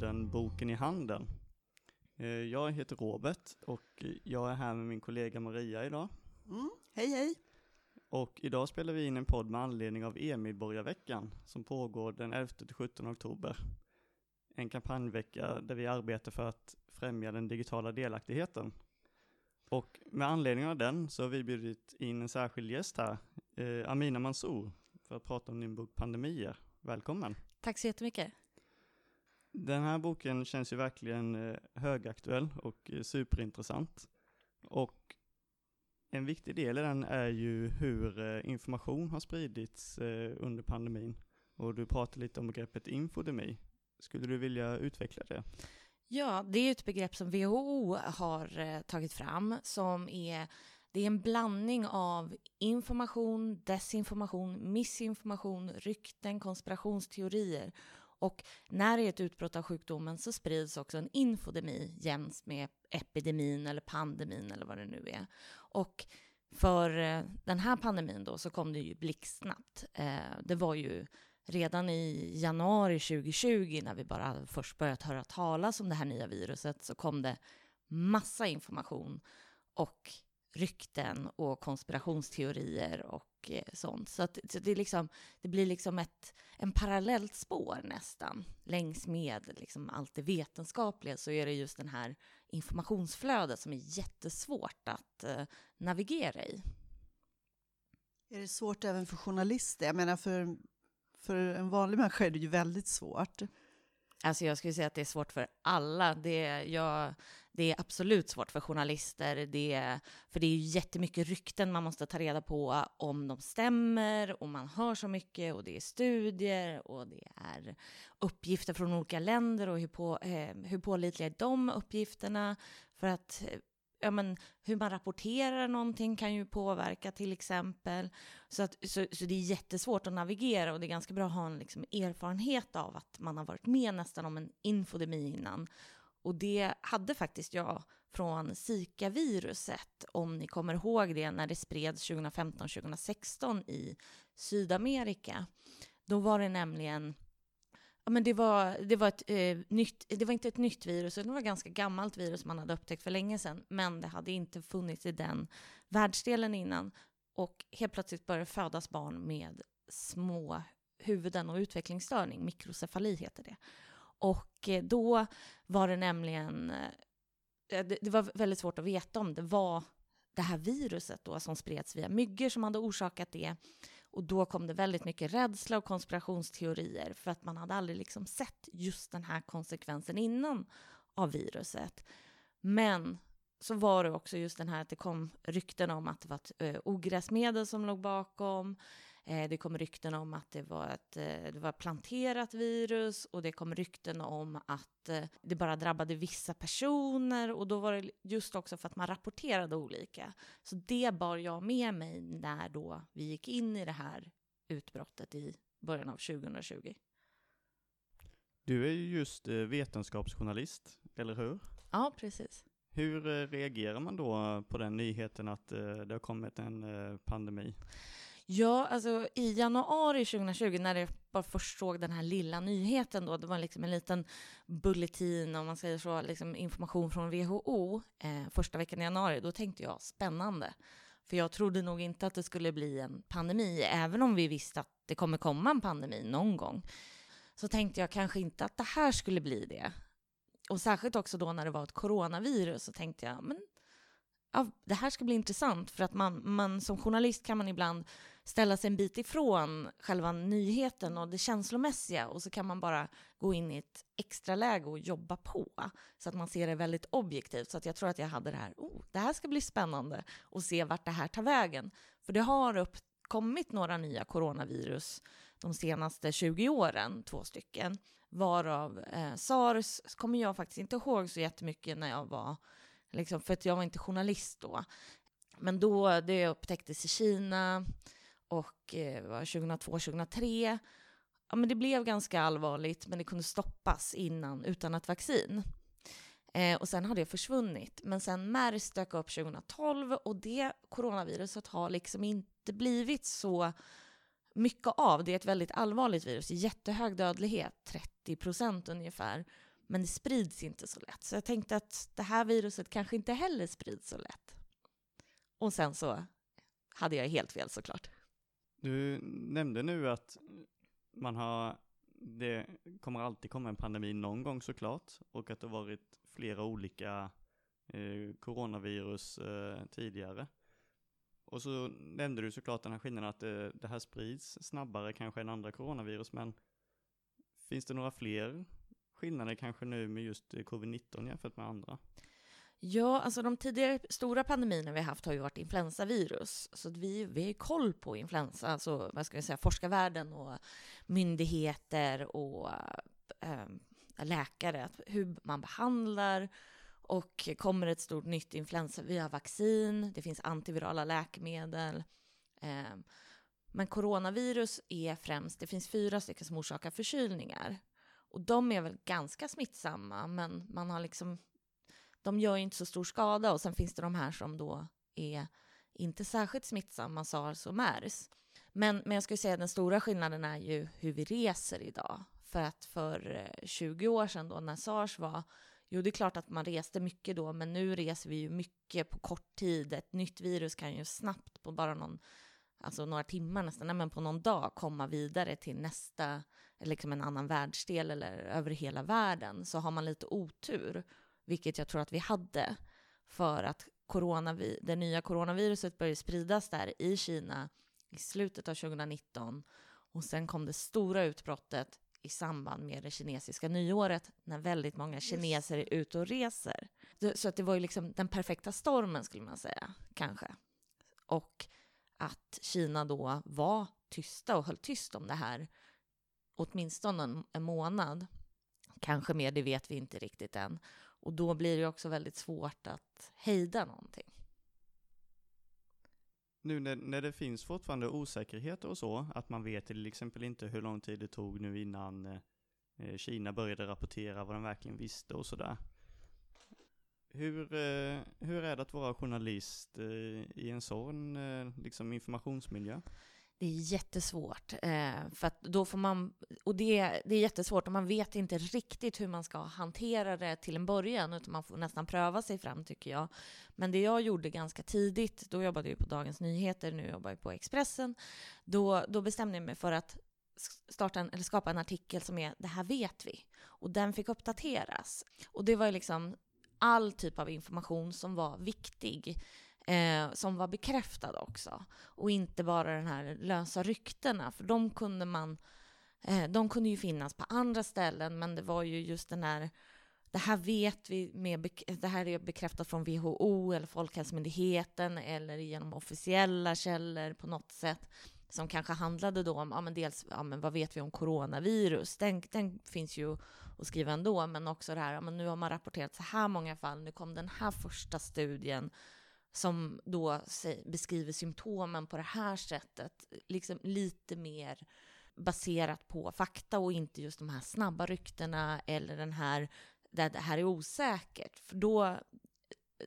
podden Boken i handen. Eh, Jag heter Robert och jag är här med min kollega Maria idag. Mm. Hej hej! Och idag spelar vi in en podd med anledning av E-medborgarveckan som pågår den 11-17 oktober. En kampanjvecka där vi arbetar för att främja den digitala delaktigheten. Och med anledning av den så har vi bjudit in en särskild gäst här, eh, Amina Mansour, för att prata om din bok Pandemier. Välkommen! Tack så jättemycket. Den här boken känns ju verkligen eh, högaktuell och eh, superintressant. Och en viktig del i den är ju hur eh, information har spridits under pandemin. Och du pratar lite om begreppet infodemi. Skulle du vilja utveckla det? Ja, det är ett begrepp som WHO har tagit fram som är det är en blandning av information, desinformation, missinformation, rykten, konspirationsteorier. Och när det är ett utbrott av sjukdomen så sprids också en infodemi jäms med epidemin eller pandemin eller vad det nu är. Och för eh, den här pandemin då så kom det ju blixtsnabbt. Eh, det var ju redan i januari 2020 när vi bara först börjat höra talas om det här nya viruset så kom det massa information och rykten och konspirationsteorier och och eh, sånt. Så, att, så det, är liksom, det blir liksom ett en parallellt spår nästan. Längs med liksom allt det vetenskapliga så är det just den här informationsflödet som är jättesvårt att eh, navigera i. Är det svårt även för journalister? Jag menar för, för en vanlig människa är det ju väldigt svårt. Alltså jag skulle säga att det är svårt för alla. Det, jag, det är absolut svårt för journalister. Det, för det är ju jättemycket rykten man måste ta reda på om de stämmer och man hör så mycket och det är studier och det är uppgifter från olika länder och hur, på, eh, hur pålitliga är de uppgifterna? För att eh, ja, men, hur man rapporterar någonting kan ju påverka till exempel. Så, att, så, så det är jättesvårt att navigera och det är ganska bra att ha en liksom, erfarenhet av att man har varit med nästan om en infodemi innan. Och det hade faktiskt jag från Zika-viruset, om ni kommer ihåg det, när det spreds 2015-2016 i Sydamerika. Då var det nämligen Ja, men det var, det, var ett, eh, nytt, det var inte ett nytt virus, det var ett ganska gammalt virus man hade upptäckt för länge sedan, men det hade inte funnits i den världsdelen innan. Och helt plötsligt började födas barn med små huvuden och utvecklingsstörning, mikrocefali heter det. Och eh, då var det nämligen, eh, eh det, det var väldigt svårt att veta om det var det här viruset då som spreds via myggor som hade orsakat det. Och då kom det väldigt mycket rädsla och konspirationsteorier för att man hade aldrig liksom sett just den här konsekvensen innan av viruset. Men så var det också just den här att det kom rykten om att det var ett eh, ogräsmedel som låg bakom. Eh, det kom rykten om att det var ett eh, det var planterat virus och det kom rykten om att eh, det bara drabbade vissa personer och då var det just också för att man rapporterade olika. Så det bar jag med mig när då vi gick in i det här utbrottet i början av 2020. Du är ju just vetenskapsjournalist, eller hur? Ja, precis. Hur reagerar man då på den nyheten att det har kommit en pandemi? Ja, alltså i januari 2020 när jag bara först såg den här lilla nyheten då, det var liksom en liten bulletin, om man säger så, liksom information från WHO eh, första veckan i januari, då tänkte jag spännande. För jag trodde nog inte att det skulle bli en pandemi, även om vi visste att det kommer komma en pandemi någon gång. Så tänkte jag kanske inte att det här skulle bli det. Och särskilt också då när det var ett coronavirus så tänkte jag, men ja, det här ska bli intressant för att man, man som journalist kan man ibland ställa sig en bit ifrån själva nyheten och det känslomässiga och så kan man bara gå in i ett extra läge och jobba på så att man ser det väldigt objektivt. Så att jag tror att jag hade det här, oh, det här ska bli spännande och se vart det här tar vägen. För det har uppkommit några nya coronavirus de senaste 20 åren, två stycken, varav eh, sars kommer jag faktiskt inte ihåg så jättemycket när jag var Liksom, för att jag var inte journalist då. Men då, det upptäcktes i Kina och eh, 2002, 2003. Ja, men det blev ganska allvarligt, men det kunde stoppas innan utan ett vaccin. Eh, och sen har det försvunnit. Men sen MERS dök upp 2012 och det coronaviruset har liksom inte blivit så mycket av. Det är ett väldigt allvarligt virus, jättehög dödlighet, 30 procent ungefär. Men det sprids inte så lätt. Så jag tänkte att det här viruset kanske inte heller sprids så lätt. Och sen så hade jag helt fel såklart. Du nämnde nu att man har, det kommer alltid komma en pandemi någon gång såklart, och att det har varit flera olika eh, coronavirus eh, tidigare. Och så nämnde du såklart den här skillnaden att det, det här sprids snabbare kanske än andra coronavirus, men finns det några fler skillnader kanske nu med just eh, covid-19 jämfört med andra? Ja, alltså de tidigare stora pandemierna vi haft har ju varit influensavirus. Så att vi, vi har koll på influensa, alltså vad ska jag säga, forskarvärlden och myndigheter och äh, läkare, hur man behandlar och kommer ett stort nytt influensa, vi har vaccin, det finns antivirala läkemedel. Äh, men coronavirus är främst, det finns fyra stycken som orsakar förkylningar. Och de är väl ganska smittsamma, men man har liksom, de gör inte så stor skada. Och sen finns det de här som då är inte särskilt smittsamma, sars och mers. Men, men jag skulle säga att den stora skillnaden är ju hur vi reser idag. För att för eh, 20 år sedan då när sars var Jo, det är klart att man reste mycket då, men nu reser vi ju mycket på kort tid. Ett nytt virus kan ju snabbt, på bara någon, alltså några timmar nästan, nej, men på någon dag komma vidare till nästa, liksom en annan världsdel eller över hela världen. Så har man lite otur, vilket jag tror att vi hade, för att coronavi det nya coronaviruset började spridas där i Kina i slutet av 2019 och sen kom det stora utbrottet i samband med det kinesiska nyåret när väldigt många kineser är ute och reser. Så att det var ju liksom den perfekta stormen skulle man säga, kanske. Och att Kina då var tysta och höll tyst om det här åtminstone en, en månad. Kanske mer, det vet vi inte riktigt än. Och då blir det också väldigt svårt att hejda någonting nu när, när det finns fortfarande osäkerheter och så, att man vet till exempel inte hur lång tid det tog nu innan eh, Kina började rapportera vad de verkligen visste och sådär. Hur, eh, hur är det att vara journalist eh, i en sån eh, liksom informationsmiljö? Det är jättesvårt, eh, för att då får man, och det, det är jättesvårt och man vet inte riktigt hur man ska hantera det till en början, utan man får nästan pröva sig fram tycker jag. Men det jag gjorde ganska tidigt, då jobbade jag på Dagens Nyheter, nu jobbar jag på Expressen, då, då bestämde jag mig för att starta en, eller skapa en artikel som är ”det här vet vi” och den fick uppdateras. Och det var liksom all typ av information som var viktig eh, som var bekräftad också. Och inte bara den här lösa ryktena, för de kunde man eh, de kunde ju finnas på andra ställen, men det var ju just den här det här vet vi, med, det här är bekräftat från WHO eller Folkhälsomyndigheten eller genom officiella källor på något sätt som kanske handlade då om, ja men dels, ja men vad vet vi om coronavirus? Den, den finns ju att skriva ändå, men också det här, ja men nu har man rapporterat så här många fall, nu kom den här första studien som då beskriver symptomen på det här sättet, liksom lite mer baserat på fakta och inte just de här snabba ryktena eller den här, där det här är osäkert. För då,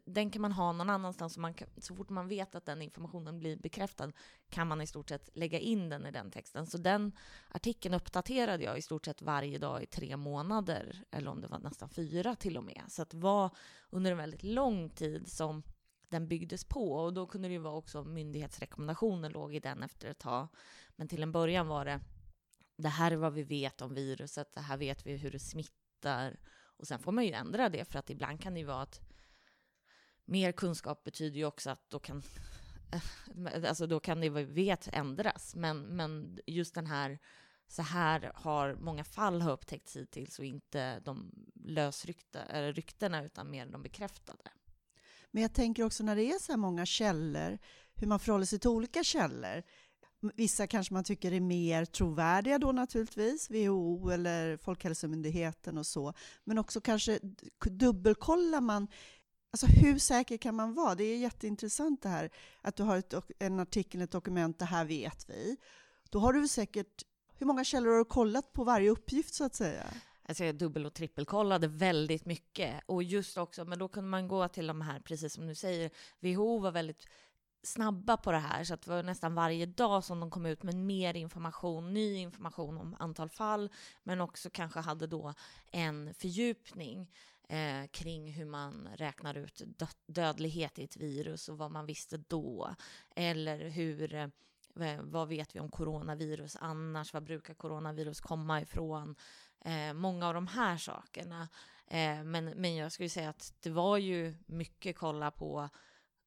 den kan man ha någon annanstans, man kan, så fort man vet att den informationen blir bekräftad kan man i stort sett lägga in den i den texten. Så den artikeln uppdaterade jag i stort sett varje dag i tre månader, eller om det var nästan fyra till och med. Så det var under en väldigt lång tid som den byggdes på. Och då kunde det ju vara också myndighetsrekommendationer låg i den efter ett tag. Men till en början var det det här är vad vi vet om viruset, det här vet vi hur det smittar. Och sen får man ju ändra det, för att ibland kan det ju vara att mer kunskap betyder ju också att då kan, alltså då kan det vi vet ändras. Men, men just den här, så här har många fall har upptäckts hittills och inte de lösryckta ryktena utan mer de bekräftade. Men jag tänker också när det är så här många källor, hur man förhåller sig till olika källor. Vissa kanske man tycker är mer trovärdiga då naturligtvis, WHO eller Folkhälsomyndigheten och så. Men också kanske dubbelkollar man Alltså hur säker kan man vara? Det är jätteintressant det här att du har ett, en artikel, ett dokument, det här vet vi. Då har du säkert, hur många källor har du kollat på varje uppgift så att säga? Alltså jag dubbel och trippelkollade väldigt mycket. Och just också, men då kunde man gå till de här, precis som du säger, WHO var väldigt snabba på det här så att det var nästan varje dag som de kom ut med mer information, ny information om antal fall, men också kanske hade då en fördjupning eh, kring hur man räknar ut dödlighet i ett virus och vad man visste då. Eller hur, eh, vad vet vi om coronavirus annars? Var brukar coronavirus komma ifrån? Eh, många av de här sakerna. Eh, men, men jag skulle säga att det var ju mycket kolla på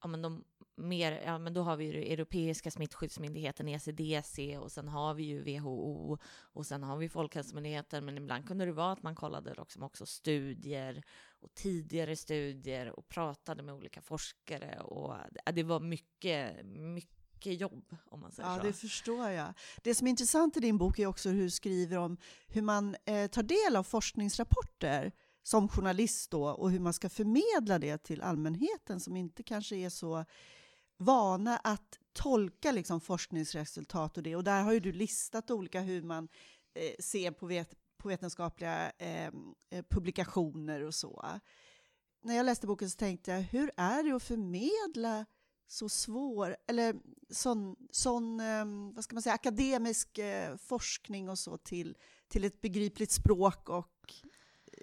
ja, men de mer, ja men då har vi ju Europeiska smittskyddsmyndigheten ECDC och sen har vi ju WHO och sen har vi Folkhälsomyndigheten men ibland kunde det vara att man kollade liksom också studier och tidigare studier och pratade med olika forskare och det var mycket, mycket jobb om man säger ja, så. Ja, det förstår jag. Det som är intressant i din bok är också hur du skriver om hur man eh, tar del av forskningsrapporter som journalist då och hur man ska förmedla det till allmänheten som inte kanske är så vana att tolka liksom forskningsresultat och det. Och där har ju du listat olika hur man eh, ser på, vet, på vetenskapliga eh, eh, publikationer och så. När jag läste boken så tänkte jag, hur är det att förmedla så svår, eller sån, sån eh, vad ska man säga, akademisk eh, forskning och så till, till ett begripligt språk och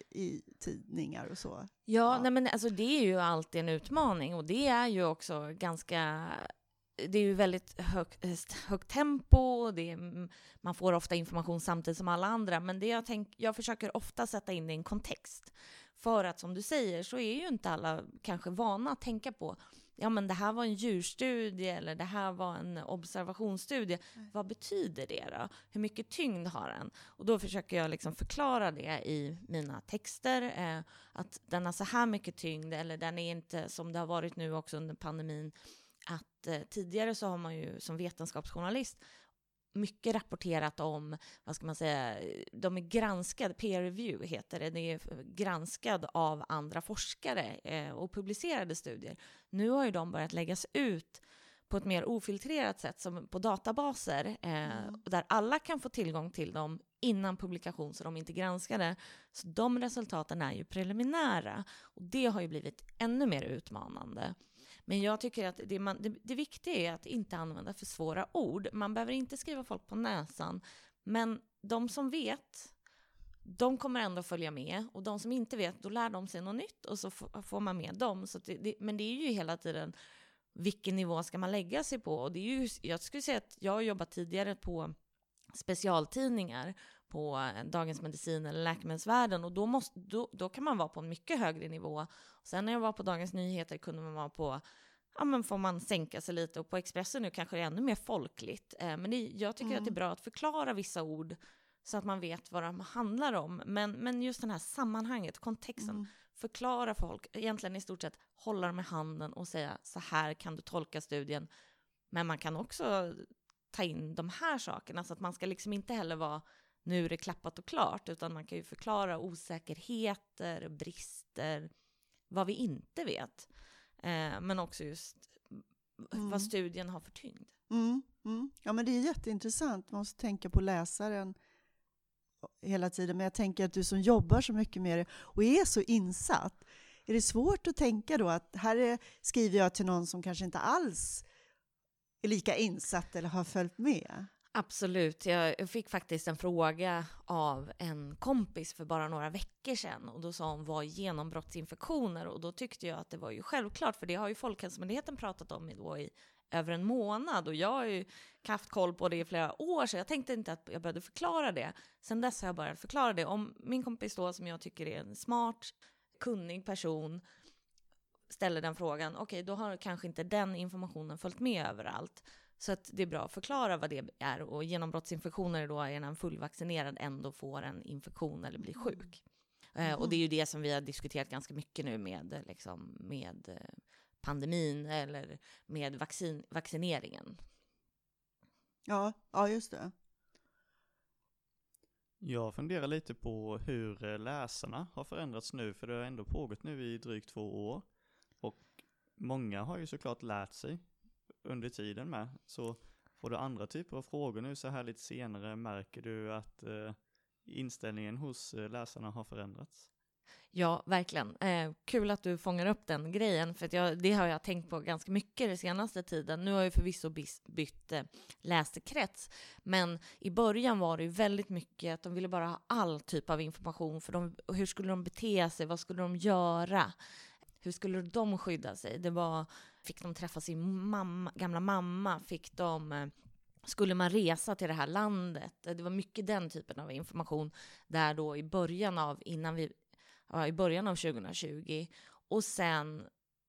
i tidningar och så. Ja, ja. Nej, men alltså det är ju alltid en utmaning och det är ju också ganska det är ju väldigt högt, högt tempo, det är, man får ofta information samtidigt som alla andra, men det jag, tänk, jag försöker ofta sätta in det i en kontext. För att som du säger så är ju inte alla kanske vana att tänka på ja men det här var en djurstudie eller det här var en observationsstudie. Mm. Vad betyder det då? Hur mycket tyngd har den? Och då försöker jag liksom förklara det i mina texter. Eh, att den har så här mycket tyngd eller den är inte som det har varit nu också under pandemin. Att eh, tidigare så har man ju som vetenskapsjournalist mycket rapporterat om, vad ska man säga, de är granskade, peer review heter det, det är granskad av andra forskare eh, och publicerade studier. Nu har ju de börjat läggas ut på ett mer ofiltrerat sätt, som på databaser, eh, mm. där alla kan få tillgång till dem innan publikation, så de inte granskade. Så de resultaten är ju preliminära, och det har ju blivit ännu mer utmanande. Men jag tycker att det, man, det, det viktiga är att inte använda för svåra ord. Man behöver inte skriva folk på näsan, men de som vet, de kommer ändå följa med. Och de som inte vet, då lär de sig något nytt och så får man med dem. Så det, det, men det är ju hela tiden, vilken nivå ska man lägga sig på? Och det är ju, jag skulle säga att jag har jobbat tidigare på specialtidningar på Dagens Medicin eller Läkemedelsvärlden och då, måste, då, då kan man vara på en mycket högre nivå. Sen när jag var på Dagens Nyheter kunde man vara på ja men får man sänka sig lite och på Expressen nu kanske det är ännu mer folkligt. Eh, men det, jag tycker mm. att det är mm. bra att förklara vissa ord så att man vet vad de handlar om. Men, men just det här sammanhanget, kontexten, mm. Förklara för folk, egentligen i stort sett hålla dem i handen och säga så här kan du tolka studien. Men man kan också ta in de här sakerna så att man ska liksom inte heller vara nu är det klappat och klart, utan man kan ju förklara osäkerheter, brister, vad vi inte vet. Eh, men också just mm. vad studien har för tyngd. Mm, mm. Ja, men det är jätteintressant. Man måste tänka på läsaren hela tiden. Men jag tänker att du som jobbar så mycket med det och är så insatt, är det svårt att tänka då att här är, skriver jag till någon som kanske inte alls är lika insatt eller har följt med? Absolut. Jag fick faktiskt en fråga av en kompis för bara några veckor sedan och då sa hon vad genombrottsinfektioner och då tyckte jag att det var ju självklart för det har ju Folkhälsomyndigheten pratat om då i över en månad och jag har ju haft koll på det i flera år så jag tänkte inte att jag behövde förklara det. Sen dess har jag börjat förklara det. Om min kompis då som jag tycker är en smart, kunnig person ställer den frågan, okej okay, då har kanske inte den informationen följt med överallt. Så att det är bra att förklara vad det är och genombrottsinfektioner då är när en fullvaccinerad ändå får en infektion eller blir sjuk. Mm. och det är ju det som vi har diskuterat ganska mycket nu med, liksom, med eh, pandemin eller med vaccin, vaccineringen. Ja, ja, just det. Jag funderar lite på hur eh, läsarna har förändrats nu, för det har ändå pågått nu i drygt två år. Och många har ju såklart lärt sig under tiden med. Så får du andra typer av frågor nu så här lite senare, märker du att eh, inställningen hos eh, läsarna har förändrats? Ja, verkligen. Eh, kul att du fångar upp den grejen, för att jag, det har jag tänkt på ganska mycket den senaste tiden. Nu har jag förvisso bytt eh, läsekrets, men i början var det ju väldigt mycket att de ville bara ha all typ av information, för de, hur skulle de bete sig, vad skulle de göra? Hur skulle de skydda sig? Det var, fick de träffa sin mamma, gamla mamma? Fick de eh, skulle man resa till det här landet? Det var mycket den typen av information där då i början av, innan vi i början av 2020. Och sen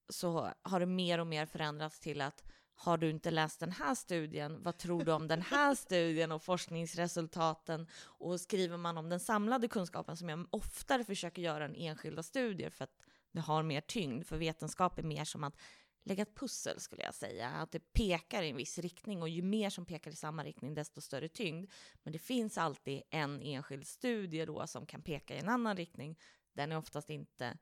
så har det mer och mer förändrats till att har du inte läst den här studien, vad tror du om den här studien och forskningsresultaten? Och skriver man om den samlade kunskapen, som jag oftare försöker göra än enskilda studier, för att det har mer tyngd, för vetenskap är mer som att lägga ett pussel, skulle jag säga. Att det pekar i en viss riktning, och ju mer som pekar i samma riktning, desto större tyngd. Men det finns alltid en enskild studie då som kan peka i en annan riktning, den är oftast inte,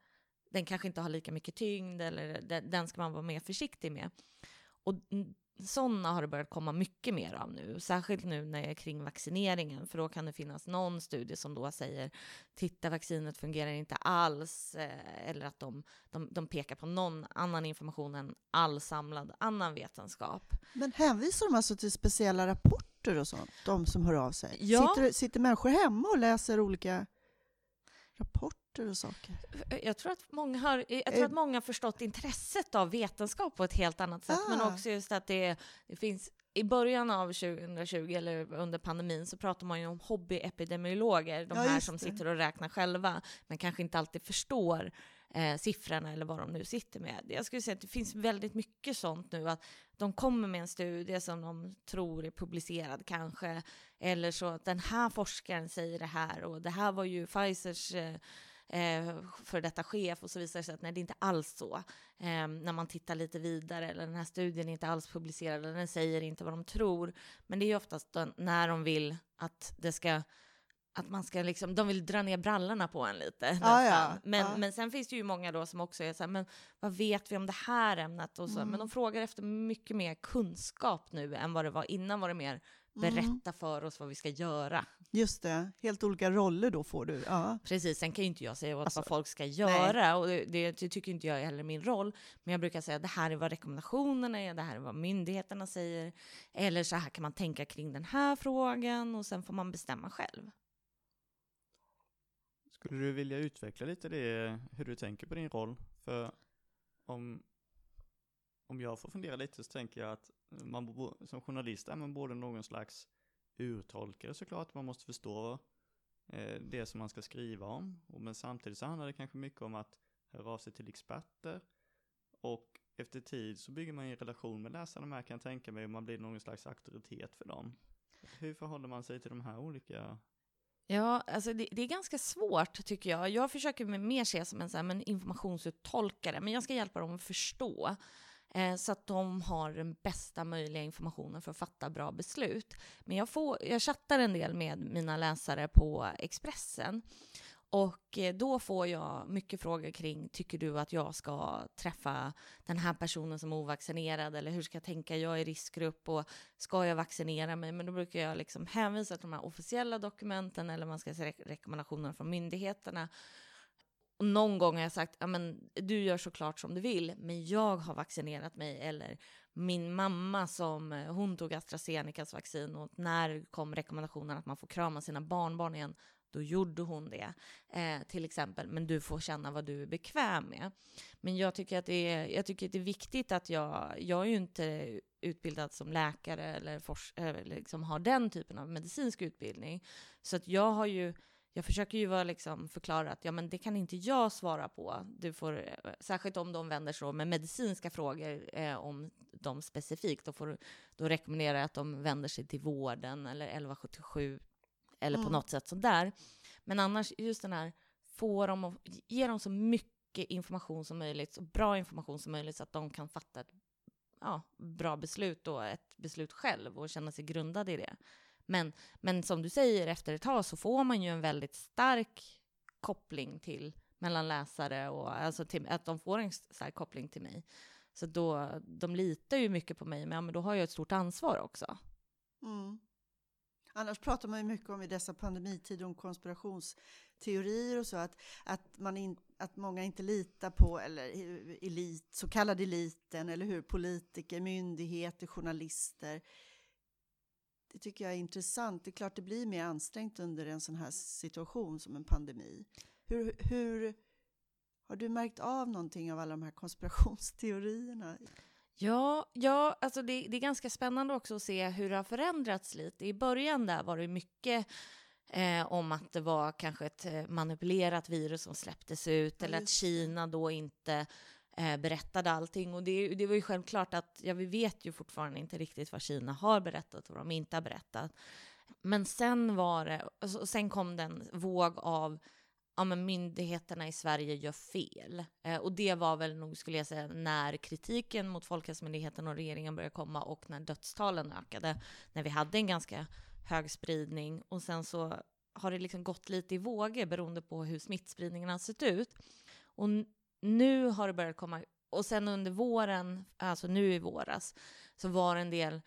den kanske inte har lika mycket tyngd eller den ska man vara mer försiktig med. Och sådana har det börjat komma mycket mer av nu, särskilt nu när det är kring vaccineringen, för då kan det finnas någon studie som då säger titta, vaccinet fungerar inte alls, eh, eller att de, de, de pekar på någon annan information än all samlad annan vetenskap. Men hänvisar de alltså till speciella rapporter och sånt, de som hör av sig? Ja. Sitter, sitter människor hemma och läser olika rapporter och saker? Jag tror att många har, jag tror att eh. många har förstått intresset av vetenskap på ett helt annat sätt, ah. men också just att det, det finns i början av 2020, eller under pandemin, så pratar man ju om hobbyepidemiologer, de ja, här som sitter och räknar själva, men kanske inte alltid förstår eh, siffrorna eller vad de nu sitter med. Jag skulle säga att det finns väldigt mycket sånt nu, att de kommer med en studie som de tror är publicerad kanske, eller så att den här forskaren säger det här och det här var ju Pfizers eh, eh för detta chef och så visar det sig att nej, det är inte alls så. Eh, när man tittar lite vidare, eller den här studien är inte alls publicerad, eller den säger inte vad de tror. Men det är ju oftast när de vill att det ska att man ska liksom, de vill dra ner brallorna på en lite. Ah, ja. Men, ah. men sen finns det ju många då som också är så här, men vad vet vi om det här ämnet? Och så, mm. Men de frågar efter mycket mer kunskap nu än vad det var innan var det mer berätta mm. för oss vad vi ska göra. Just det, helt olika roller då får du. Ja. Precis, sen kan ju inte jag säga alltså, vad folk ska göra, nej. och det, det, det, tycker inte jag är heller min roll. Men jag brukar säga det här är vad rekommendationerna är, det här är vad myndigheterna säger, eller så här kan man tänka kring den här frågan, och sen får man bestämma själv. Skulle du vilja utveckla lite det, hur du tänker på din roll? För om, om jag får fundera lite så tänker jag att man som journalist är man både någon slags urtolkare såklart, man måste förstå eh, det som man ska skriva om. Men samtidigt så handlar det kanske mycket om att höra av sig till experter och efter tid så bygger man en relation med läsarna med kan jag tänka mig och man blir någon slags auktoritet för dem. Hur förhåller man sig till de här olika Ja, alltså det, det, är ganska svårt tycker jag. Jag försöker mer se som en, så här, en informationsuttolkare, men jag ska hjälpa dem att förstå eh, så att de har den bästa möjliga informationen för att fatta bra beslut. Men jag, får, jag chattar en del med mina läsare på Expressen och eh, då får jag mycket frågor kring, tycker du att jag ska träffa den här personen som är ovaccinerad? Eller hur ska jag tänka, jag är i riskgrupp och ska jag vaccinera mig? Men då brukar jag liksom hänvisa till de här officiella dokumenten eller man ska säga rekommendationer från myndigheterna. Och någon gång har jag sagt, ja men du gör såklart som du vill, men jag har vaccinerat mig. Eller min mamma som, eh, hon tog AstraZenecas vaccin och när kom rekommendationen att man får krama sina barnbarn igen, då gjorde hon det, eh, till exempel. Men du får känna vad du är bekväm med. Men jag tycker att det är, jag tycker att det är viktigt att jag, jag är ju inte utbildad som läkare eller, fors, eller liksom har den typen av medicinsk utbildning. Så att jag har ju, jag försöker ju vara liksom förklara att ja, men det kan inte jag svara på. Du får, särskilt om de vänder sig med medicinska frågor eh, om dem specifikt, då, får, då rekommenderar jag att de vänder sig till vården eller 1177 eller mm. på något sätt sådär. Men annars, just den här, få dem att, ge dem så mycket information som möjligt, så bra information som möjligt, så att de kan fatta ett ja, bra beslut och ett beslut själv och känna sig grundade i det. Men, men som du säger, efter ett tag så får man ju en väldigt stark koppling till mellan läsare och alltså till, att de får en stark koppling till mig. Så då, de litar ju mycket på mig, men, ja, men då har jag ett stort ansvar också. Mm. Annars pratar man ju mycket om i dessa pandemitider om konspirationsteorier och så, att, att, man in, att många inte litar på, eller elit, så kallad eliten, eller hur, politiker, myndigheter, journalister. Det tycker jag är intressant. Det är klart det blir mer ansträngt under en sån här situation som en pandemi. Hur, hur har du märkt av någonting av alla de här konspirationsteorierna? Ja, ja alltså det, det, är ganska spännande också att se hur det har förändrats lite. I början där var det mycket eh, om att det var kanske ett eh, manipulerat virus som släpptes ut ja, eller att Kina då inte eh, berättade allting. Och det, det var ju självklart att, ja vi vet ju fortfarande inte riktigt vad Kina har berättat och vad de inte har berättat. Men sen var det, och sen kom den våg av ja, men myndigheterna i Sverige gör fel. Eh, och det var väl nog, skulle jag säga, när kritiken mot Folkhälsomyndigheten och regeringen började komma och när dödstalen ökade, när vi hade en ganska hög spridning och sen så har det liksom gått lite i vågor beroende på hur smittspridningen har sett ut. Och nu har det börjat komma, och sen under våren, alltså nu i våras, så var det en del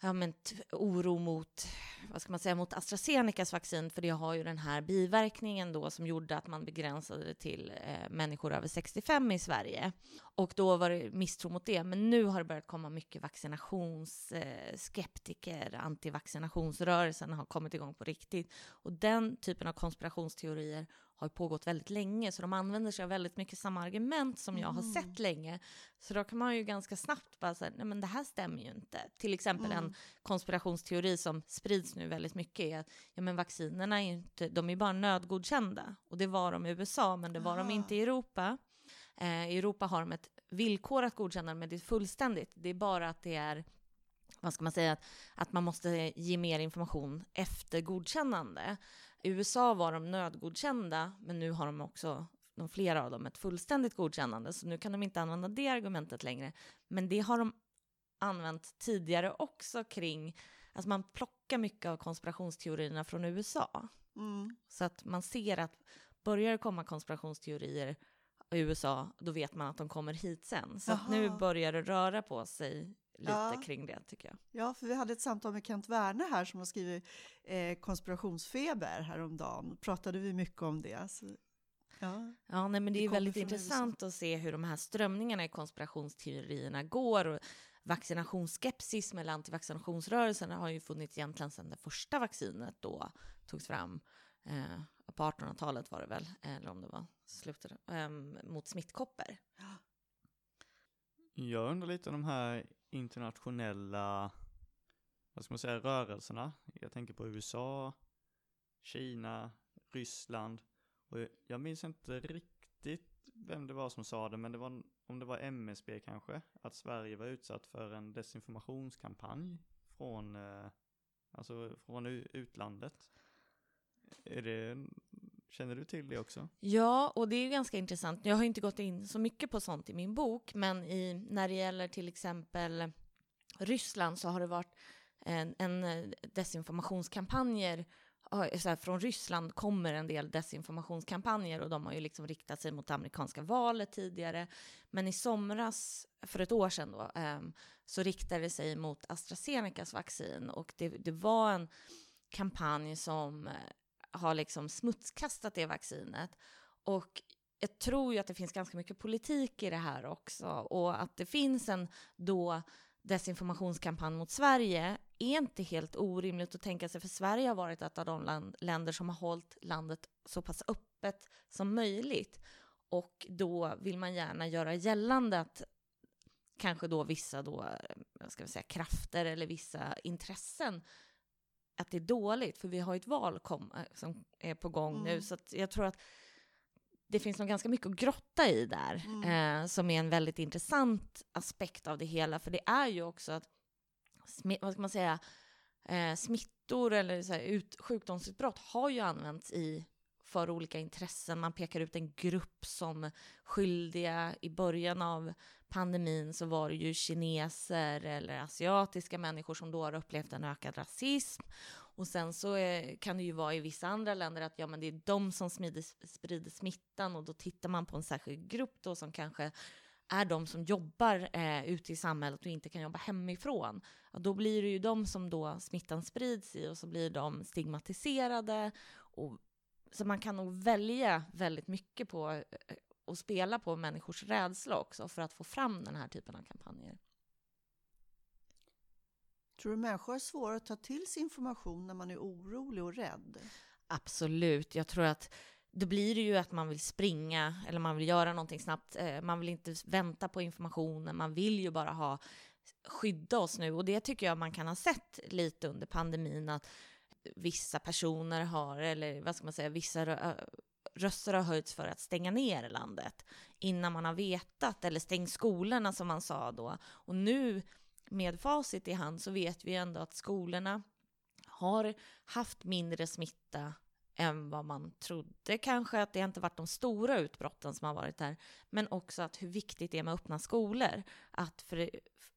ja, men, oro mot, vad ska man säga, mot AstraZenecas vaccin, för det har ju den här biverkningen då som gjorde att man begränsade det till eh, människor över 65 i Sverige. Och då var det misstro mot det, men nu har det börjat komma mycket vaccinationsskeptiker, eh, antivaccinationsrörelsen har kommit igång på riktigt. Och den typen av konspirationsteorier har pågått väldigt länge, så de använder sig av väldigt mycket samma argument som jag har mm. sett länge. Så då kan man ju ganska snabbt bara säga, nej men det här stämmer ju inte. Till exempel mm. en konspirationsteori som sprids nu väldigt mycket är att ja, men vaccinerna är inte, de är bara nödgodkända. Och det var de i USA, men det var Aha. de inte i Europa. Eh, I Europa har de ett villkorat godkännande, men det är fullständigt. Det är bara att det är vad ska man säga, att, att man måste ge mer information efter godkännande. I USA var de nödgodkända, men nu har de också, de flera av dem, ett fullständigt godkännande, så nu kan de inte använda det argumentet längre. Men det har de använt tidigare också kring, alltså man plockar mycket av konspirationsteorierna från USA. Mm. Så att man ser att börjar det komma konspirationsteorier i USA, då vet man att de kommer hit sen. Så nu börjar det röra på sig lite ja. kring det tycker jag. Ja, för vi hade ett samtal med Kent Werner här som har skrivit eh, konspirationsfeber häromdagen. Då pratade vi mycket om det. Så, ja, ja nej, men det, det är väldigt intressant att se hur de här strömningarna i konspirationsteorierna går. Och vaccinationsskepsis med antivaccinationsrörelsen har ju funnits egentligen sedan det första vaccinet då togs fram. Eh, på 1800-talet var det väl, eller om det var slutet, eh, mot smittkoppor. Jag undrar lite om de här internationella, vad ska man säga, rörelserna. Jag tänker på USA, Kina, Ryssland. Och jag minns inte riktigt vem det var som sa det, men det var, om det var MSB kanske, att Sverige var utsatt för en desinformationskampanj från, eh, alltså från utlandet. Är det, känner du till det också? Ja, och det är ganska intressant. Jag har inte gått in så mycket på sånt i min bok, men i, när det gäller till exempel Ryssland så har det varit en, en desinformationskampanjer så här, från Ryssland kommer en del desinformationskampanjer och de har ju liksom riktat sig mot amerikanska valet tidigare. Men i somras, för ett år sedan då, ehm, så riktade det sig mot AstraZenecas vaccin och det, det var en kampanj som har liksom smutskastat det vaccinet. Och jag tror ju att det finns ganska mycket politik i det här också och att det finns en då desinformationskampanj mot Sverige är inte helt orimligt att tänka sig, för Sverige har varit ett av de land, länder som har hållit landet så pass öppet som möjligt. Och då vill man gärna göra gällande att kanske då vissa då, eh, ska vi säga, krafter eller vissa intressen att det är dåligt, för vi har ett val kom, eh, som är på gång mm. nu, så jag tror att det finns nog ganska mycket att grotta i där, mm. eh, som är en väldigt intressant aspekt av det hela, för det är ju också att, vad ska man säga, eh, smittor eller så här, ut, sjukdomsutbrott har ju använts i för olika intressen. Man pekar ut en grupp som skyldiga. I början av pandemin så var det ju kineser eller asiatiska människor som då har upplevt en ökad rasism. Och sen så är, kan det ju vara i vissa andra länder att ja, men det är de som smider, sprider smittan och då tittar man på en särskild grupp då som kanske är de som jobbar eh, ute i samhället och inte kan jobba hemifrån. ja, då blir det ju de som då smittan sprids i och så blir de stigmatiserade. Och, så man kan nog välja väldigt mycket på eh, och spela på människors rädsla också för att få fram den här typen av kampanjer. Tror du människor har svårare att ta till sig information när man är orolig och rädd? Absolut. Jag tror att då blir det ju att man vill springa eller man vill göra någonting snabbt. Eh, man vill inte vänta på informationen. Man vill ju bara ha skydda oss nu och det tycker jag man kan ha sett lite under pandemin att vissa personer har, eller vad ska man säga, vissa röster har höjts för att stänga ner landet innan man har vetat, eller stäng skolorna som man sa då. Och nu med facit i hand så vet vi ändå att skolorna har haft mindre smitta än vad man trodde. Kanske att det inte varit de stora utbrotten som har varit där, men också att hur viktigt det är med öppna skolor. Att för,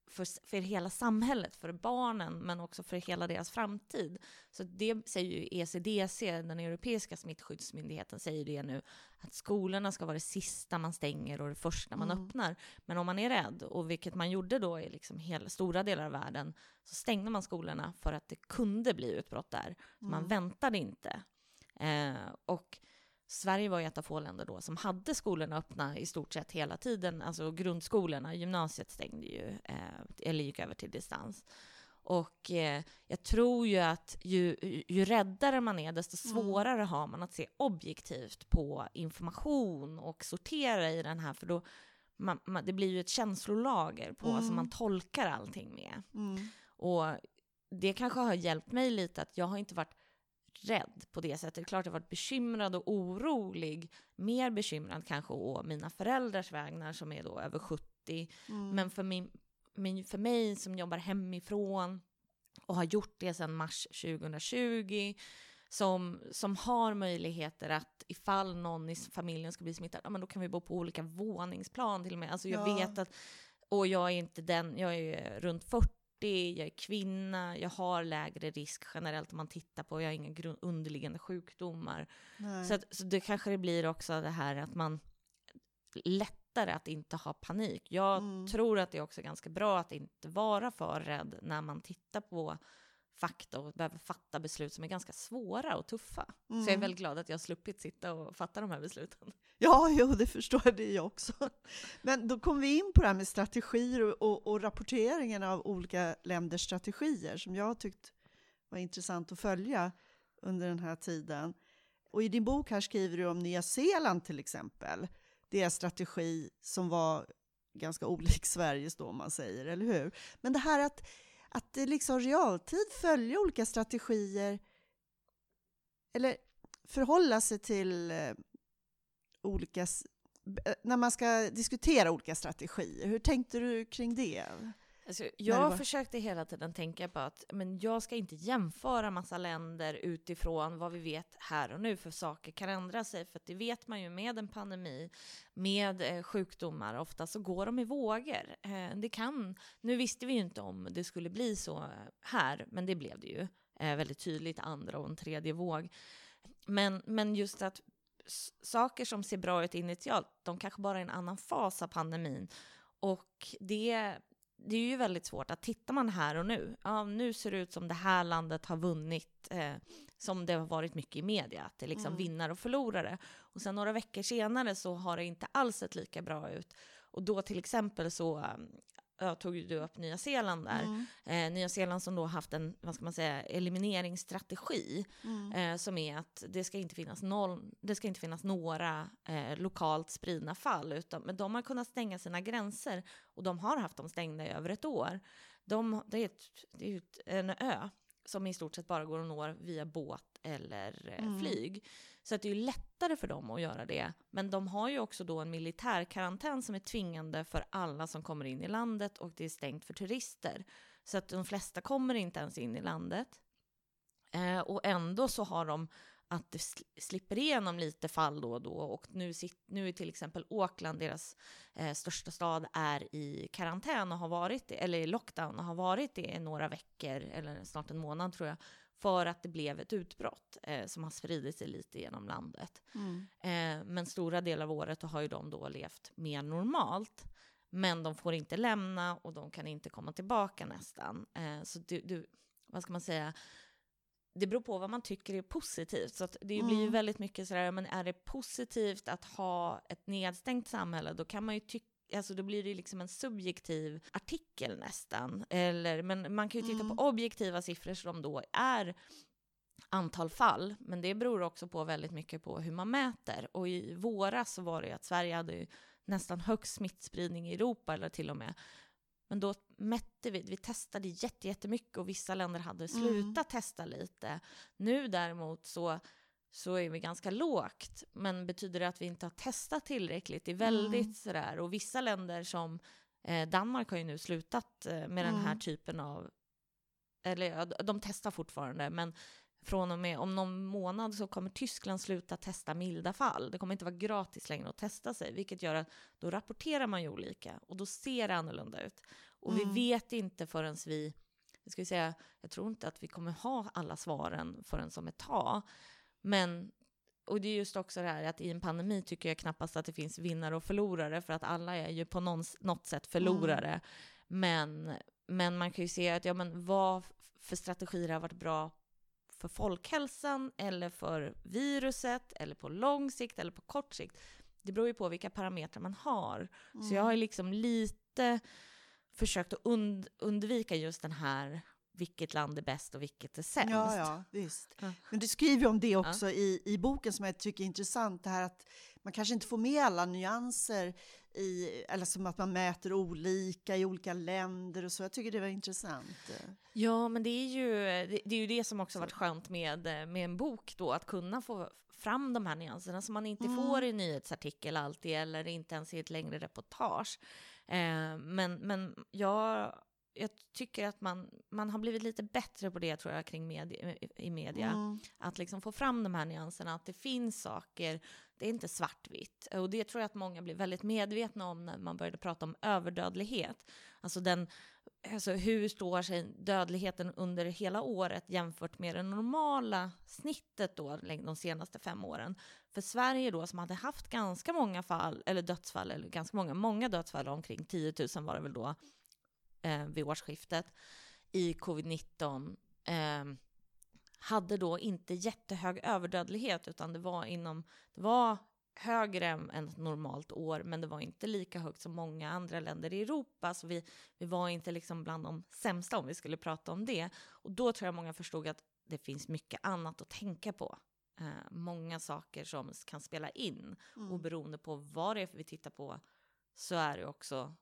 för, för hela samhället, för barnen, men också för hela deras framtid. Så det säger ju ECDC, den europeiska smittskyddsmyndigheten, säger det nu, att skolorna ska vara det sista man stänger och det första man mm. öppnar. Men om man är rädd, och vilket man gjorde då i liksom hela, stora delar av världen, så stängde man skolorna för att det kunde bli utbrott där. Mm. Man väntade inte. Eh, och Sverige var ju ett av få länder då som hade skolorna öppna i stort sett hela tiden. Alltså grundskolorna, gymnasiet stängde ju, eh, eller gick över till distans. Och eh, jag tror ju att ju, ju räddare man är, desto mm. svårare mm. har man att se objektivt på information och sortera i den här, för då man, man, det blir ju ett känslolager på mm. som man tolkar allting med. Mm. Och det kanske har hjälpt mig lite att jag har inte varit rädd på det sättet. Klart jag varit bekymrad och orolig. Mer bekymrad kanske å mina föräldrars vägnar som är då över 70. Mm. Men för, min, min, för mig som jobbar hemifrån och har gjort det sedan mars 2020 som, som har möjligheter att ifall någon i familjen ska bli smittad, ja, men då kan vi bo på olika våningsplan till och med. Alltså jag ja. vet att, och jag är inte den, jag är runt 40 jag är kvinna, jag har lägre risk generellt om man tittar på, jag har inga underliggande sjukdomar. Så, att, så det kanske det blir också det här att man lättare att inte ha panik. Jag mm. tror att det är också ganska bra att inte vara för rädd när man tittar på fakta och behöver fatta beslut som är ganska svåra och tuffa. Mm. Så jag är mm. väldigt glad att jag har sluppit sitta och fatta de här besluten. Ja, jo, det förstår jag det jag också. Men då kom vi in på det här med strategier och, och, och rapporteringen av olika länders strategier som jag tyckt var intressant att följa under den här tiden. Och i din bok här skriver du om Nya Zeeland till exempel. Deras strategi som var ganska olik Sveriges då, om man säger, eller hur? Men det här att att i liksom realtid följa olika strategier eller förhålla sig till eh, olika eh, när man ska diskutera olika strategier. Hur tänkte du kring det? Alltså, jag försökte hela tiden tänka på att men jag ska inte jämföra massa länder utifrån vad vi vet här och nu, för saker kan ändra sig. För det vet man ju med en pandemi, med eh, sjukdomar, ofta så går de i vågor. Eh, det kan, nu visste vi ju inte om det skulle bli så här, men det blev det ju eh, väldigt tydligt, andra och en tredje våg. Men, men just att saker som ser bra ut initialt, de kanske bara är en annan fas av pandemin. Och det det är ju väldigt svårt att tittar man här och nu, ja nu ser det ut som det här landet har vunnit, eh, som det har varit mycket i media, att det är liksom mm. vinnare och förlorare. Och sen några veckor senare så har det inte alls sett lika bra ut. Och då till exempel så jag tog du upp Nya Zeeland där. Mm. Eh, Nya Zeeland som då haft en, vad ska man säga, elimineringsstrategi. Mm. Eh, som är att det ska inte finnas, noll, det ska inte finnas några eh, lokalt spridna fall. Utan, men de har kunnat stänga sina gränser och de har haft dem stängda i över ett år. De, det är, ett, det är ett, en ö som i stort sett bara går att nå via båt eller eh, mm. flyg. Så att det är lättare för dem att göra det. Men de har ju också då en militärkarantän som är tvingande för alla som kommer in i landet och det är stängt för turister. Så att de flesta kommer inte ens in i landet. Eh, och ändå så har de att det slipper igenom lite fall då och då. Och nu, nu är till exempel Auckland, deras eh, största stad, är i karantän och har varit det, eller i lockdown och har varit det i några veckor, eller snart en månad tror jag, för att det blev ett utbrott eh, som har spridit sig lite genom landet. Mm. Eh, men stora delar av året har ju de då levt mer normalt. men de får inte lämna och de kan inte komma tillbaka nästan. Eh, så du, du, vad ska man säga, det beror på vad man tycker är positivt. Så det blir ju mm. väldigt mycket sådär, men är det positivt att ha ett nedstängt samhälle, då kan man ju tycka Alltså då blir det liksom en subjektiv artikel nästan. Eller, men man kan ju titta mm. på objektiva siffror som då är antal fall, men det beror också på väldigt mycket på hur man mäter. Och i våras så var det ju att Sverige hade nästan högst smittspridning i Europa, eller till och med. Men då mätte vi, vi testade jättemycket och vissa länder hade mm. slutat mm. testa lite. Nu däremot så, så är vi ganska lågt, men betyder det att vi inte har testat tillräckligt? Det är väldigt mm. sådär, och vissa länder som eh, Danmark har ju nu slutat eh, med mm. den här mm. typen av eller de testar fortfarande, men från och med om någon månad så kommer Tyskland sluta testa milda fall. Det kommer inte vara gratis längre att testa sig, vilket gör att då rapporterar man ju olika och då ser det annorlunda ut. Och mm. vi vet inte förrän vi, jag ska säga, jag tror inte att vi kommer ha alla svaren förrän som ett tag. Men, och det är just också det här att i en pandemi tycker jag knappast att det finns vinnare och förlorare, för att alla är ju på någon, något sätt förlorare. Mm. Men, men man kan ju se att, ja men vad för strategier har varit bra för folkhälsan eller för viruset eller på lång sikt eller på kort sikt. Det beror ju på vilka parametrar man har. Mm. Så jag har liksom lite försökt att und undvika just den här vilket land är bäst och vilket är sämst. Ja, ja visst. Men du skriver om det också ja. i, i boken som jag tycker är intressant, det här att man kanske inte får med alla nyanser i, eller som att man mäter olika i olika länder och så. Jag tycker det var intressant. Ja, men det är ju det, det är ju det som också så. varit skönt med, med en bok då, att kunna få fram de här nyanserna som man inte mm. får i nyhetsartikel alltid, eller inte ens i ett längre reportage. Eh, men, men jag jag tycker att man, man har blivit lite bättre på det tror jag kring media, i media. Mm. Att liksom få fram de här nyanserna, att det finns saker, det är inte svartvitt. Och det tror jag att många blev väldigt medvetna om när man började prata om överdödlighet. Alltså, den, alltså hur står sig dödligheten under hela året jämfört med det normala snittet då de senaste fem åren. För Sverige då som hade haft ganska många fall, eller dödsfall, eller ganska många, många dödsfall, omkring 10 000 var det väl då, eh, vid årsskiftet i covid-19 eh, hade då inte jättehög överdödlighet utan det var inom, det var högre än ett normalt år, men det var inte lika högt som många andra länder i Europa, så vi, vi var inte liksom bland de sämsta om vi skulle prata om det. Och då tror jag många förstod att det finns mycket annat att tänka på. Eh, många saker som kan spela in, mm. och beroende på vad det är vi tittar på så är det också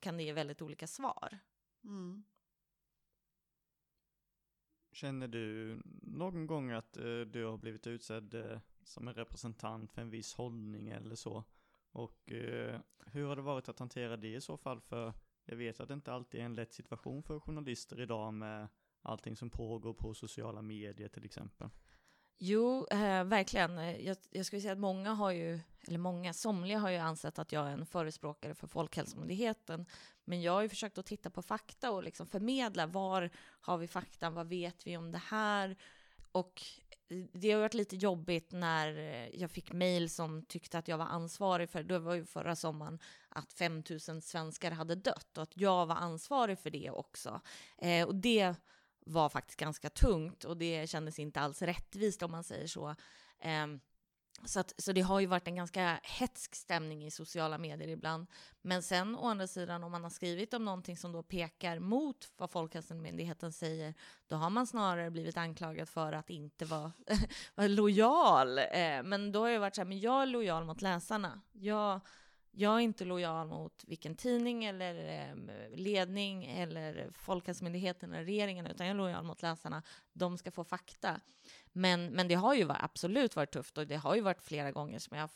kan det ge väldigt olika svar. Mm. Känner du någon gång att uh, du har blivit utsedd uh, som en representant för en viss hållning eller så? Och uh, hur har det varit att hantera det i så fall? För jag vet att det inte alltid är en lätt situation för journalister idag med allting som pågår på sociala medier till exempel. Jo, eh, verkligen. Jag, jag skulle säga att många har ju, eller många, somliga har ju ansett att jag är en förespråkare för Folkhälsomyndigheten. Men jag har ju försökt att titta på fakta och liksom förmedla var har vi faktan, vad vet vi om det här? Och det har varit lite jobbigt när jag fick mejl som tyckte att jag var ansvarig för, det var ju förra sommaren, att 5000 svenskar hade dött och att jag var ansvarig för det också. Eh, och det var faktiskt ganska tungt och det kändes inte alls rättvist om man säger så. Eh, så, att, så det har ju varit en ganska hetsk stämning i sociala medier ibland. Men sen å andra sidan, om man har skrivit om någonting som då pekar mot vad Folkhälsomyndigheten säger, då har man snarare blivit anklagad för att inte vara, vara lojal. Eh, men då har jag varit så här, men jag är lojal mot läsarna. Jag jag är inte lojal mot vilken tidning eller eh, ledning eller Folkhälsomyndigheten eller regeringen, utan jag är lojal mot läsarna. De ska få fakta. Men, men det har ju varit, absolut varit tufft och det har ju varit flera gånger som jag har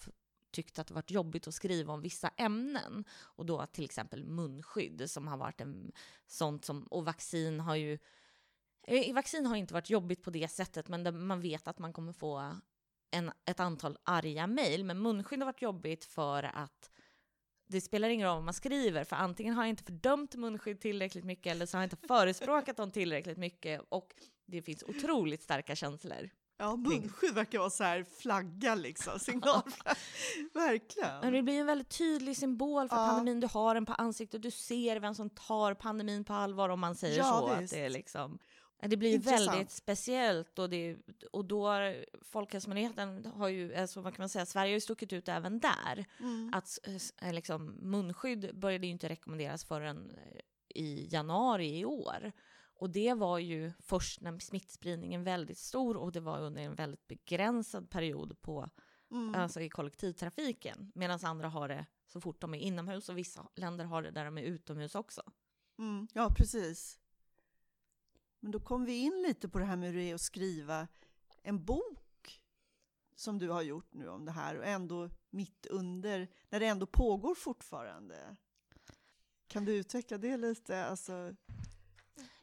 tyckt att det varit jobbigt att skriva om vissa ämnen. Och då till exempel munskydd som har varit en sånt som, och vaccin har ju eh, vaccin har inte varit jobbigt på det sättet, men man vet att man kommer få en, ett antal arga mejl. Men munskydd har varit jobbigt för att det spelar ingen roll vad man skriver, för antingen har jag inte fördömt munskydd tillräckligt mycket eller så har jag inte förespråkat dem tillräckligt mycket och det finns otroligt starka känslor. Ja, munskydd verkar vara så här flagga liksom, signal. Verkligen. Men det blir en väldigt tydlig symbol för Ja. pandemin. Du har den på ansiktet, du ser vem som tar pandemin på allvar om man säger Ja, så. Att det, är liksom, det blir Intressant. väldigt speciellt och, det, och då har Folkhälsomyndigheten har ju, alltså vad kan man säga, Sverige har ju stuckit ut även där. Mm. Att s- eh, liksom, munskydd började ju inte rekommenderas förrän eh, i januari i år. Och det var ju först när smittspridningen väldigt stor och det var under en väldigt begränsad period på Mm. alltså i kollektivtrafiken. Medan andra har det så fort de är inomhus och vissa länder har det där de är utomhus också. Mm. Ja, precis. Men då kom vi in lite på det här med hur det är att skriva en bok som du har gjort nu om det här och ändå mitt under, när det ändå pågår fortfarande. Kan du utveckla det lite? Alltså,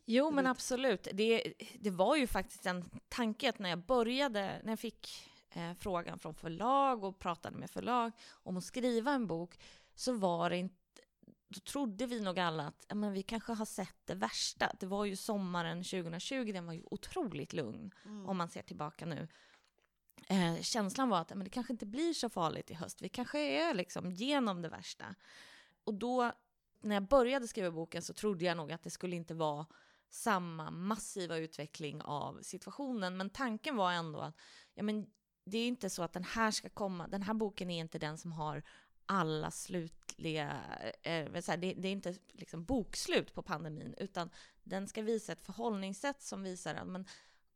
Jo, men absolut. Det, det var ju faktiskt en tanke att när jag började, när jag fick eh, frågan från förlag och pratade med förlag om att skriva en bok, så var det inte då trodde vi nog alla att men vi kanske har sett det värsta. Det var ju sommaren 2020, den var ju otroligt lugn mm. om man ser tillbaka nu. Eh, känslan var att men det kanske inte blir så farligt i höst. Vi kanske är liksom genom det värsta. Och då, när jag började skriva boken så trodde jag nog att det skulle inte vara samma massiva utveckling av situationen. Men tanken var ändå att ja, men det är inte så att den här ska komma. Den här boken är inte den som har alla slutliga... Eh, så här, det, det är inte liksom bokslut på pandemin, utan den ska visa ett förhållningssätt som visar att men,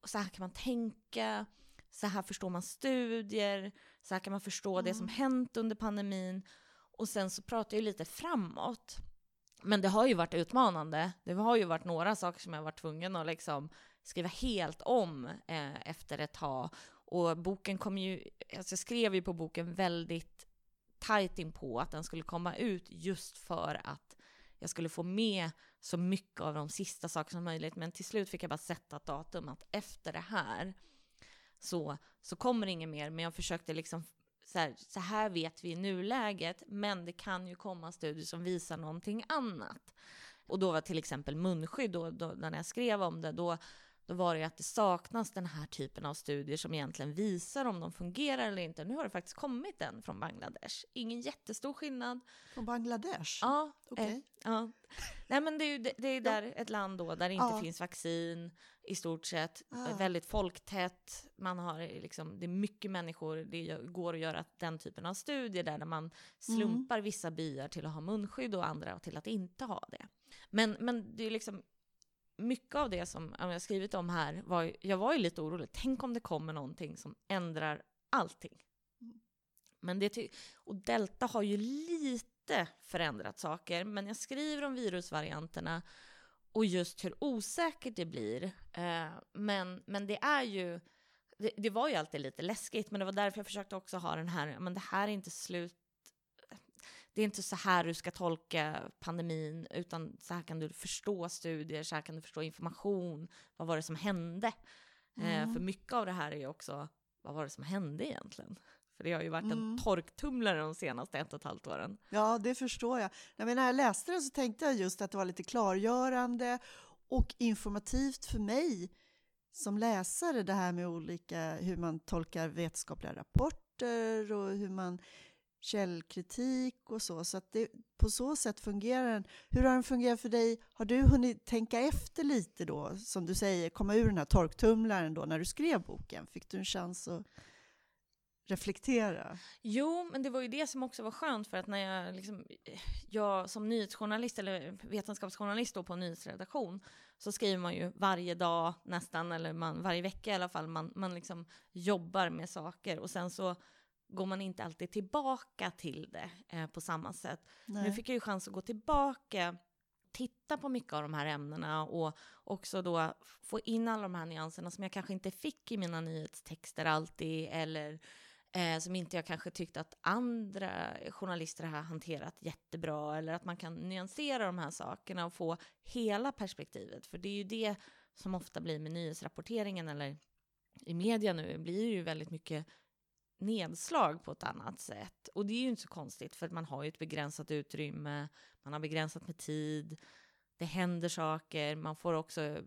så här kan man tänka, så här förstår man studier, så här kan man förstå det som hänt under pandemin. Och sen så pratar jag ju lite framåt. Men det har ju varit utmanande. Det har ju varit några saker som jag varit tvungen att liksom skriva helt om eh, efter ett tag. Och boken kom ju, alltså jag skrev ju på boken väldigt tajt in på att den skulle komma ut just för att jag skulle få med så mycket av de sista sakerna som möjligt. Men till slut fick jag bara sätta ett datum att efter det här så, så kommer det inget mer. Men jag försökte liksom så här, så här vet vi i nuläget, men det kan ju komma studier som visar någonting annat. Och då var till exempel munskydd, då, då, när jag skrev om det, då, då var det ju att det saknas den här typen av studier som egentligen visar om de fungerar eller inte. Nu har det faktiskt kommit en från Bangladesh. Ingen jättestor skillnad. Från Bangladesh? Ja, Okej. eh, ja. Nej men det är det, det är där ett land då där det inte Ja. finns vaccin i stort sett. Ah. Väldigt folktätt. Man har liksom, det är mycket människor. Det går att göra den typen av studier där man slumpar vissa byar till att ha munskydd och andra till att inte ha det. Men, men det är liksom mycket av det som jag har skrivit om här, var, jag var ju lite orolig. Tänk om det kommer någonting som ändrar allting. Men det och delta har ju lite förändrat saker, men jag skriver om virusvarianterna och just hur osäkert det blir. Eh, men, men det är ju, det, det var ju alltid lite läskigt, men det var därför jag försökte också ha den här, men det här är inte slut, det är inte så här du ska tolka pandemin, utan så här kan du förstå studier, så här kan du förstå information, vad var det som hände? Eh, Mm. för mycket av det här är ju också, vad var det som hände egentligen? För det har ju varit Mm. en torktumlare de senaste ett och ett halvt åren. Ja, det förstår jag. Nej, men när jag läste den så tänkte jag just att det var lite klargörande och informativt för mig som läsare, det här med olika, hur man tolkar vetenskapliga rapporter och hur man källkritik och så. Så att det, på så sätt fungerar den. Hur har den fungerat för dig? Har du hunnit tänka efter lite då, som du säger, komma ur den här torktumlaren då när du skrev boken? Fick du en chans att reflektera? Jo, men det var ju det som också var skönt för att när jag, liksom, jag som nyhetsjournalist eller vetenskapsjournalist då på en nyhetsredaktion så skriver man ju varje dag nästan, eller man, varje vecka i alla fall, man, man liksom jobbar med saker och sen så går man inte alltid tillbaka till det eh, på samma sätt. Nu Nej. fick jag ju chans att gå tillbaka, titta på mycket av de här ämnena och också då få in alla de här nyanserna som jag kanske inte fick i mina nyhetstexter alltid, eller eh, som inte jag kanske tyckte att andra journalister har hanterat jättebra, eller att man kan nyansera de här sakerna och få hela perspektivet. För det är ju det som ofta blir med nyhetsrapporteringen, eller i media nu, blir det ju väldigt mycket nedslag på ett annat sätt. Och det är ju inte så konstigt, för att man har ju ett begränsat utrymme, man har begränsat med tid, det händer saker, man får också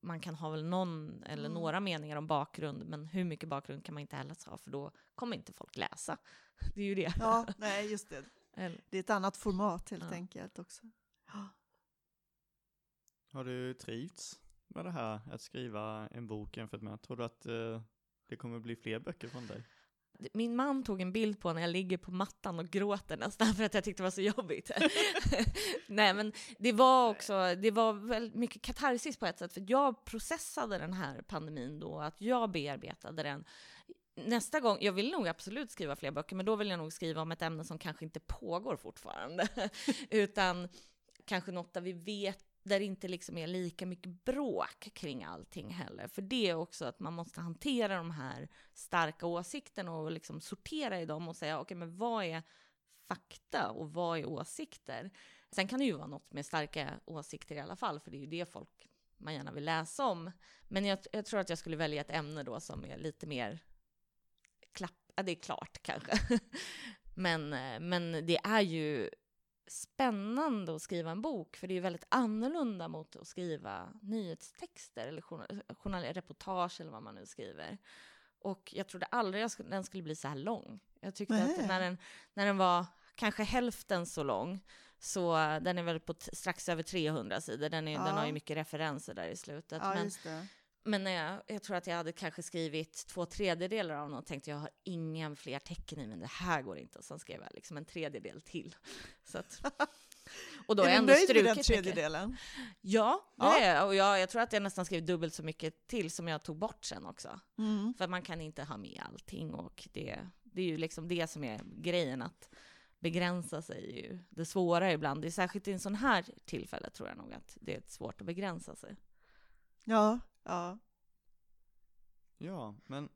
man kan ha väl någon eller Mm. några meningar om bakgrund, men hur mycket bakgrund kan man inte heller ha, för då kommer inte folk läsa. Det är ju det. Ja, nej, just det. Det är ett annat format helt Ja. enkelt också. Ja. Har du trivts med det här, att skriva en bok jämfört med, tror du att eh, det kommer bli fler böcker från dig? Min man tog en bild på när jag ligger på mattan och gråter nästan för att jag tyckte det var så jobbigt. Nej men det var också, det var väldigt mycket katarsis på ett sätt, för jag processade den här pandemin då, att jag bearbetade den. Nästa gång, jag vill nog absolut skriva fler böcker, men då vill jag nog skriva om ett ämne som kanske inte pågår fortfarande, utan kanske något där vi vet där det inte liksom är lika mycket bråk kring allting heller. För det är också att man måste hantera de här starka åsikterna och liksom sortera i dem och säga okej, men vad är fakta och vad är åsikter? Sen kan det ju vara något med starka åsikter i alla fall, för det är ju det folk man gärna vill läsa om. Men jag, jag tror att jag skulle välja ett ämne då som är lite mer klapp, ja, det är klart kanske. men, eh, men det är ju spännande att skriva en bok, för det är ju väldigt annorlunda mot att skriva nyhetstexter eller journal, journal, reportage eller vad man nu skriver. Och jag trodde aldrig skulle, den skulle bli så här lång. Jag tyckte Nej. att när den, när den var kanske hälften så lång, så den är väl på strax över 300 sidor, den, är, den Ja. har ju mycket referenser där i slutet. Ja, men. Men när jag, jag tror att jag hade kanske skrivit två tredjedelar av något och tänkte jag har ingen fler tecken i men det här går inte. Och sen skrev jag liksom en tredjedel till. Så att, och då är jag du ändå nöjd med den tredjedelen? Ja, det Ja. är jag. Och jag, jag tror att jag nästan skrev dubbelt så mycket till som jag tog bort sen också. Mm. För man kan inte ha med allting och det, det är ju liksom det som är grejen att begränsa sig är ju det svåra ibland. Det är särskilt i en sån här tillfälle tror jag nog att det är svårt att begränsa sig. Ja, ja. Ja, men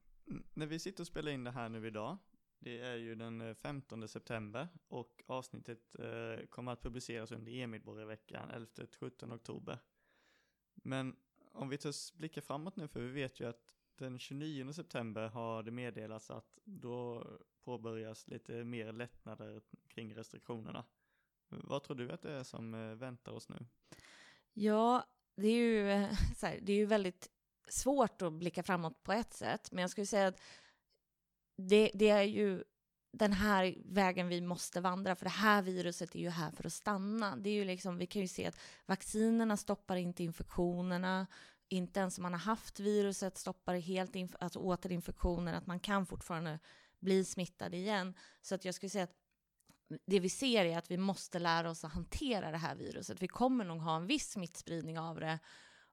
när vi sitter och spelar in det här nu idag, det är ju den eh, 15 september och avsnittet eh, kommer att publiceras under Emilborgarveckan 11-17 oktober. Men om vi tar blickar framåt nu, för vi vet ju att den 29 september har det meddelats att då påbörjas lite mer lättnader kring restriktionerna. Vad tror du att det är som eh, väntar oss nu? Ja, det är ju, eh, så här, det är ju väldigt svårt att blicka framåt på ett sätt, men jag skulle säga att det, det är ju den här vägen vi måste vandra, för det här viruset är ju här för att stanna. Det är ju liksom, vi kan ju se att vaccinerna stoppar inte infektionerna, inte ens om man har haft viruset stoppar det helt inf- alltså återinfektioner, att man kan fortfarande bli smittad igen. Så att jag skulle säga att det vi ser är att vi måste lära oss att hantera det här viruset. Vi kommer nog ha en viss smittspridning av det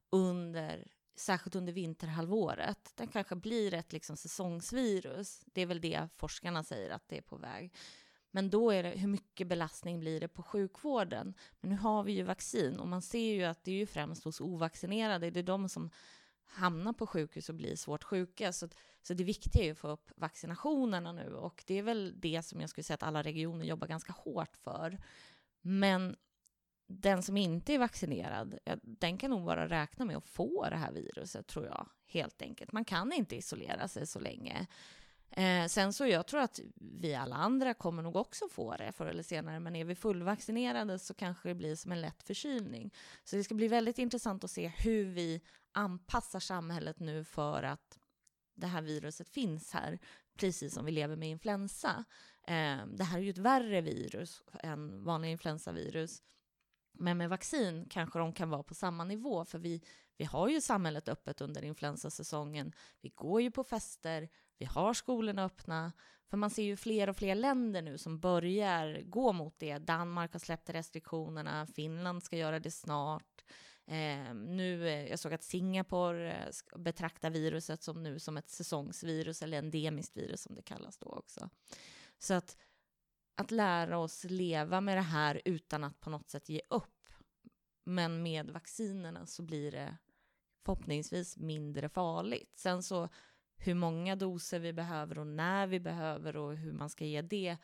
under, särskilt under vinterhalvåret. Det kanske blir ett liksom säsongsvirus. Det är väl det forskarna säger att det är på väg. Men då är det, hur mycket belastning blir det på sjukvården? Men nu har vi ju vaccin och man ser ju att det är ju främst hos ovaccinerade, det är de som hamnar på sjukhus och blir svårt sjuka. Så, så det viktiga är ju att få upp vaccinationerna nu och det är väl det som jag skulle säga att alla regioner jobbar ganska hårt för. Men den som inte är vaccinerad, den kan nog bara räkna med att få det här viruset, tror jag, helt enkelt. Man kan inte isolera sig så länge. Eh, sen så jag tror att vi alla andra kommer nog också få det förr eller senare, men är vi fullvaccinerade så kanske det blir som en lätt förkylning. Så det ska bli väldigt intressant att se hur vi anpassar samhället nu för att det här viruset finns här, precis som vi lever med influensa. Eh, det här är ju ett värre virus än vanliga influensavirus. Men med vaccin kanske de kan vara på samma nivå, för vi, vi har ju samhället öppet under influensasäsongen. Vi går ju på fester, vi har skolorna öppna. För man ser ju fler och fler länder nu som börjar gå mot det. Danmark har släppt restriktionerna, Finland ska göra det snart. Ehm, eh, nu, jag såg att Singapore eh, betraktar viruset som nu som ett säsongsvirus eller endemiskt virus som det kallas då också. Så att, att lära oss leva med det här utan att på något sätt ge upp. Men med vaccinerna så blir det förhoppningsvis mindre farligt. Sen så hur många doser vi behöver och när vi behöver och hur man ska ge det,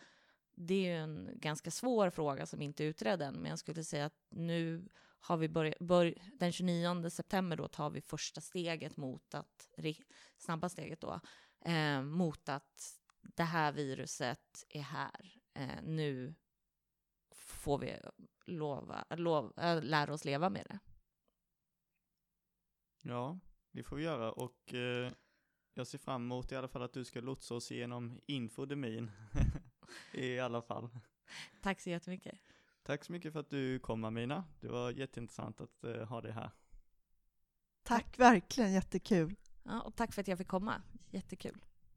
det är ju en ganska svår fråga som inte är utredd än. Men jag skulle säga att nu har vi börjat, bör, den 29 september då tar vi första steget mot att, snabba steget då, eh, mot att det här viruset är här. Eh, nu får vi lova, lov, äh, lära oss leva med det. Ja, det får vi göra och eh, jag ser fram emot i alla fall att du ska lotsa oss igenom infodemin. I alla fall. Tack så jättemycket. Tack så mycket för att du kom Amina. Det var jätteintressant att eh, ha dig här. Tack, verkligen jättekul. Ja, och tack för att jag fick komma. Jättekul.